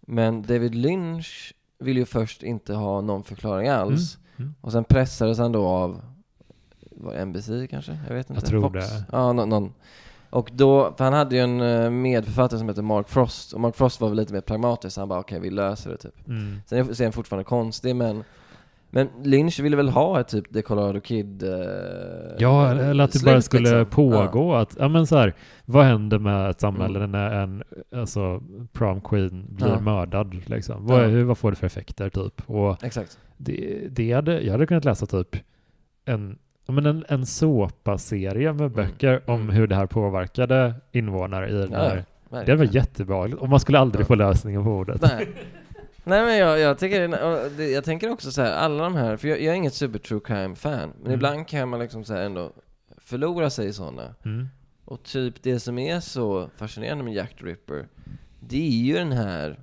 Men David Lynch vill ju först inte ha någon förklaring alls. Mm. Och sen pressades han då av, var NBC kanske? Jag vet inte. Jag tror Fox? det. Ja, nå- någon. Och då, för han hade ju en eh, medförfattare som heter Mark Frost. Och Mark Frost var väl lite mer pragmatisk, så han bara okej vi löser det typ. Mm. Sen är, han fortfarande konstig men men Lynch ville väl ha ett typ The Colorado Kid eh, Ja, eller att det bara skulle liksom. pågå. Att, ja men så här, vad händer med ett samhälle Mm. när en alltså, prom queen blir Ja. mördad? Liksom? Vad, Ja. hur, vad får det för effekter typ? Och Ja, exakt. det, det hade, jag hade kunnat läsa typ en, ja, men en, en såpaserie med böcker om Mm. hur det här påverkade invånare i den Ja, här. Det var jättebehagligt. Och man skulle aldrig Ja. få lösningen på ordet. Nej. Nej men jag, jag, tycker, jag tänker också så här, alla de här, för jag, jag är inget super true crime fan, men Mm. ibland kan man liksom så här ändå förlora sig i sådana. Mm. Och typ det som är så fascinerande med Jack the Ripper, det är ju den här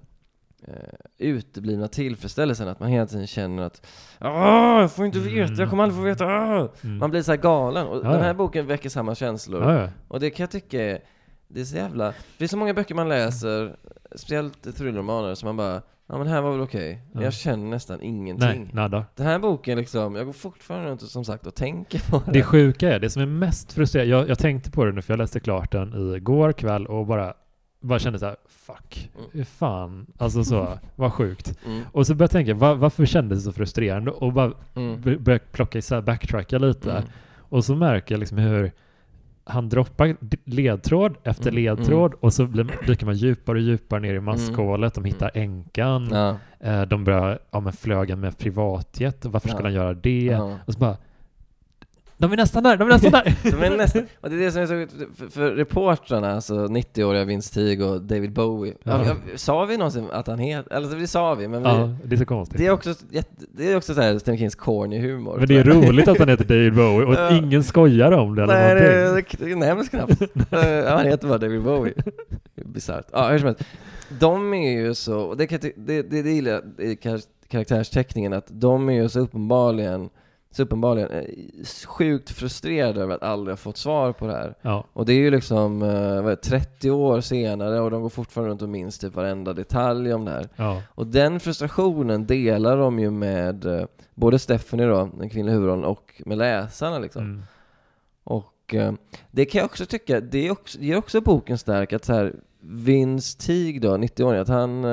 uteblivna tillfredsställelsen, att man hela tiden känner att Åh, jag får inte veta, jag kommer aldrig få veta, åh! Mm. Man blir så här galen, och Ja, den här ja. boken väcker samma känslor. Ja. Och det kan jag tycka är, det är så jävla, det är så många böcker man läser, speciellt thrillerromaner, som man bara, ja men här var väl okej, Ja. jag känner nästan ingenting. Nej, nada. Den här boken liksom, jag går fortfarande runt och som sagt och tänker på Det det. sjuka är, det som är mest frustrerande, jag, jag tänkte på det nu för jag läste klart den igår kväll och bara, bara kände så här, fuck, Mm. fan, alltså så, vad sjukt. Mm. Och så började jag tänka, va, varför kändes det så frustrerande? Och bara Mm. började plocka isär, backtracka lite. Mm. Och så märker jag liksom hur han droppar ledtråd efter Mm, ledtråd och så blir, dyker man djupare och djupare ner i maskhålet. De hittar änkan. Ja. Eh, de börjar, ja men flög med privatjet? Varför skulle Ja. han göra det? Ja. Och så bara, de är nästan där, de är nästan där! De är nästan, och det är det som är så, för, för reportrarna, alltså 90-åriga Vince Teague och David Bowie, Ja. ja. ja, sa vi någonsin att han heter, eller det sa vi, men vi, ja, det är så konstigt. det är också, det är också så här Stephen Kings corny humor. men det är roligt att han heter David Bowie och Ja. ingen skojar om det eller Nej, det, det, nämns knappt. Eh, ja, han heter bara David Bowie. Bisarrt. Ja, hur som helst. De är ju så, och det, jag det, det, det gillar jag i kar- karaktärsteckningen, att de är ju så uppenbarligen, så uppenbarligen eh, sjukt frustrerade över att aldrig ha fått svar på det här. Ja, Och det är ju liksom eh, är det, 30 år senare och de går fortfarande runt och minns typ varenda detalj om det här. ja, Och den frustrationen delar de ju med eh, både Stephanie då, den kvinnliga huvudrollen, och med läsarna liksom. mm. Och det kan jag också tycka, det är också, ger också boken stark att så här, Vince Teague då, 90-åring, att han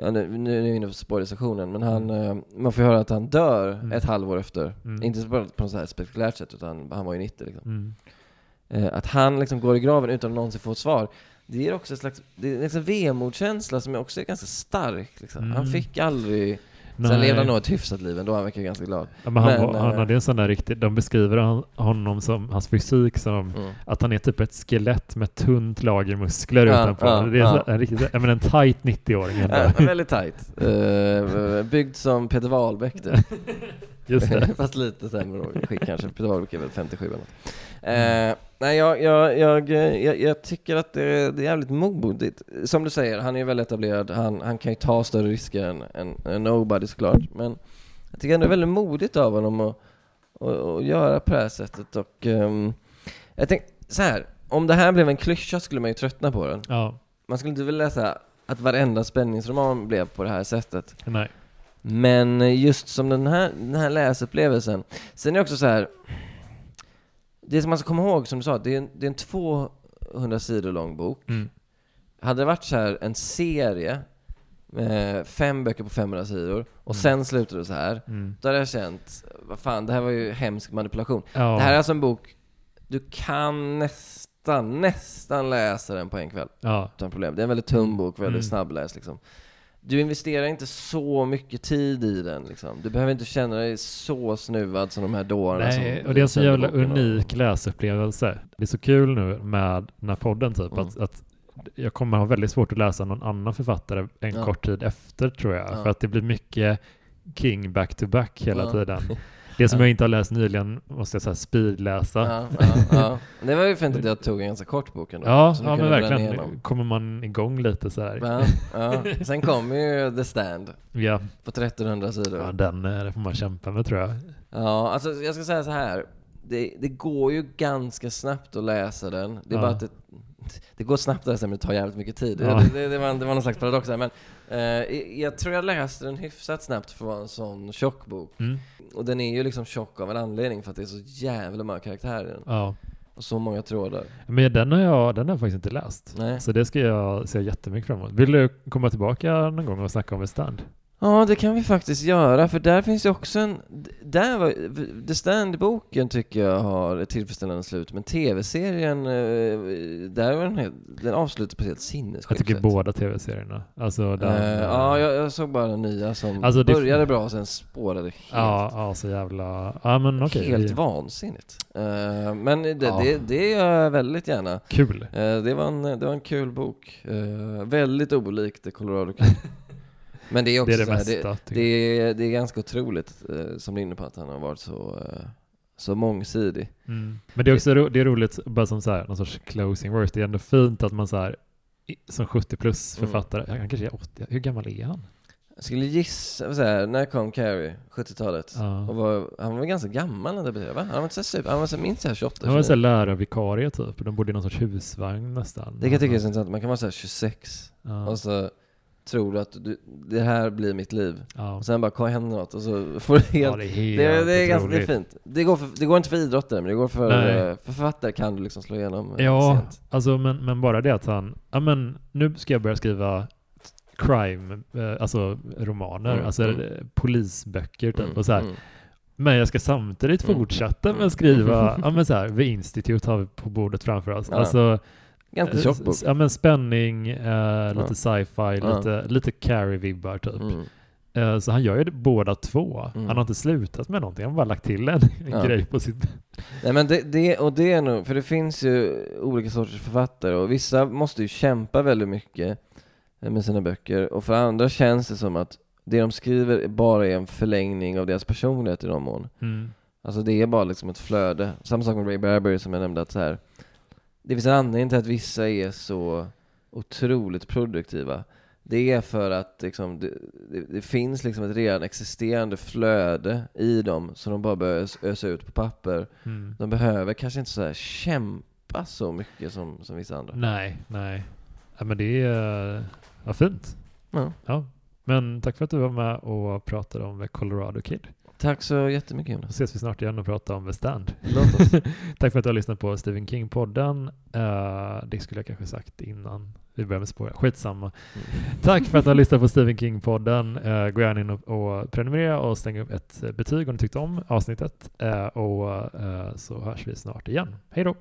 Ja, nu, nu är vi inne på spoilersektionen, men han, eh, man får höra att han dör Mm. ett halvår efter. Mm. Inte bara på något så här spektakulärt sätt, utan han var ju 90 liksom. Mm. Eh, att han liksom går i graven utan att någonsin få ett svar. Det ger också ett slags, det är liksom vemodskänsla som är också är ganska stark liksom. Han Mm. fick aldrig, sen Nej. levde han nog ett hyfsat liv ändå, han verkar ganska glad. Ja, men han, Men, var, han eh, hade en sån där riktigt, de beskriver honom som, hans fysik som Mm. att han är typ ett skelett med tunt lager muskler Ja, utanpå. ja, det är ja. en riktigt, jag menar en tight 90-åring ändå. Ja, väldigt tight. Eh, byggd som Peter Wahlbeck typ. Just det. Fast lite sämre skick kanske. Peter Wahlbeck är väl 57 eller något. Eh, nej, jag, jag, jag, jag, jag tycker att det, det är jävligt modigt. Som du säger, han är ju väldigt etablerad. Han, han kan ju ta större risker än, än, än Nobody såklart. Men jag tycker ändå det är väldigt modigt av honom att, att, att göra på det här sättet. Och ehm, jag tänkte så här. Om det här blev en klyscha skulle man ju tröttna på den. Ja, Man skulle inte vilja läsa att varenda spänningsroman blev på det här sättet. nej. Men just som den här, den här läsupplevelsen. Sen är det också så här. Det som man ska komma ihåg, som du sa, det är en, det är en 200 sidor lång bok. Mm. Hade det varit så här en serie Eh, fem böcker på 500 sidor. Och Mm. sen slutade det så här. Mm. Då hade jag känt, vad fan, det här var ju hemsk manipulation. Ja. Det här är alltså en bok, du kan nästan, nästan läsa den på en kväll. ja. Utan problem. Det är en väldigt tunn bok, väldigt Mm. snabbläst liksom. Du investerar inte så mycket tid i den liksom. Du behöver inte känna dig så snuvad som de här dårarna Nej, som och det är en så jävla unik läsupplevelse. Det är så kul nu med den här podden typ, Mm. att, att jag kommer ha väldigt svårt att läsa någon annan författare en Ja. kort tid efter tror jag. Ja. För att det blir mycket King back to back hela Ja. tiden. Det som Ja. jag inte har läst nyligen måste jag säga speedläsa. Ja, ja, ja. Det var ju fint att jag tog en ganska kort bok ändå. Ja, ja men verkligen. igenom. Kommer man igång lite så här. Ja. Sen kommer ju The Stand Ja, på 1300 sidor. ja den eh, det får man kämpa med tror jag. Ja, alltså jag ska säga så här. Det, det går ju ganska snabbt att läsa den. Det är bara att det, det går snabbt att läsa men det tar jävligt mycket tid. Det, det, det, var, det var någon slags paradox här. Men eh, jag tror jag läste den hyfsat snabbt för att vara en sån tjock bok. Mm. Och den är ju liksom tjock av en anledning för att det är så jävla många karaktärer i den. Ja. Och så många trådar. Men den har jag, den har jag faktiskt inte läst. Nej. Så det ska jag se jättemycket fram emot. Vill du komma tillbaka någon gång och snacka om ett stand? Ja, det kan vi faktiskt göra, för där finns ju också en... Där var, The Stand-boken tycker jag har ett tillfredsställande slut, men tv-serien, eh, där var den, helt, den avslutas på ett helt Jag sinnessjukt tycker sätt. båda tv-serierna. Alltså den, Eh, ja, jag, jag såg bara den nya som Alltså, började bra och sen spårade helt. ja, ja, så jävla... Ja men okej. Helt vi- vansinnigt. Eh, men det, Ja. det, det gör jag väldigt gärna. Kul. Eh, det, var en, det var en kul bok. Väldigt olikt The Colorado Kid. Men det är Det också är det så här, mesta. det, det, är, det är ganska otroligt, eh, som du är inne på, att han har varit så, eh, så mångsidig. Mm. Men det är också ro, det är roligt, bara som så här, någon sorts closing words. Det är ändå fint att man så här, som 70 plus Mm. författare, han kanske är 80, hur gammal är han? Jag skulle gissa, så här, när kom Carrie? 70-talet? Ja. Och var, han var väl ganska gammal när han debuterade, va? Han var inte så super, han var så minst så här 28, Han var så här 29. lärarvikarie typ, de bodde i någon sorts husvagn nästan. Det kan jag tycka är så intressant, man kan vara så här 26 Ja. och så tror du att du, det här blir mitt liv. Ja. Och sen bara händer något och så får du helt ja, det är helt Det, det, är ganska, det är fint. Det går, för, det går inte för idrottare, men det går för, Nej. eh, för författare kan du liksom slå igenom eh, Ja, sent. alltså men, men bara det att han, ja men nu ska jag börja skriva crime, eh, alltså romaner, Mm, alltså mm. polisböcker typ Mm, och så här. mm. Men jag ska samtidigt Mm, fortsätta med mm. att skriva, ja men så här, The Institute har vi på bordet framför oss. Ja. Alltså, Ganska eh, tjock bok. Ja men spänning, eh, lite sci-fi, lite, lite Carrie-vibbar typ. Mm. Eh, så han gör ju båda två. Mm. Han har inte slutat med någonting, han har bara lagt till en Ja. grej på sitt... Nej men det, det, och det är nog, för det finns ju olika sorters författare och vissa måste ju kämpa väldigt mycket eh, med sina böcker och för andra känns det som att det de skriver bara är en förlängning av deras personlighet i någon mån. Mm. Alltså det är bara liksom ett flöde. Samma sak med Ray Bradbury som jag nämnde att så här. Det finns en anledning till att vissa är så otroligt produktiva. Det är för att liksom, det, det, finns liksom ett redan existerande flöde i dem som de bara börjar ös- ösa ut på papper. Mm. De behöver kanske inte så här kämpa så mycket som, som vissa andra. Nej, nej. Ja, men det är ja, fint. Ja. Ja. Men tack för att du var med och pratade om Colorado Kid. Tack så jättemycket Jonas. ses vi snart igen och pratar om The Stand. Tack för att du har lyssnat på Stephen King-podden. Eh, det skulle jag kanske sagt innan vi började med spåra. Skitsamma. Tack för att du har lyssnat på Stephen King-podden. Uh, gå gärna in och, och prenumerera och stäng upp ett betyg om du tyckte om avsnittet. Eh, och så hörs vi snart igen. Hej då!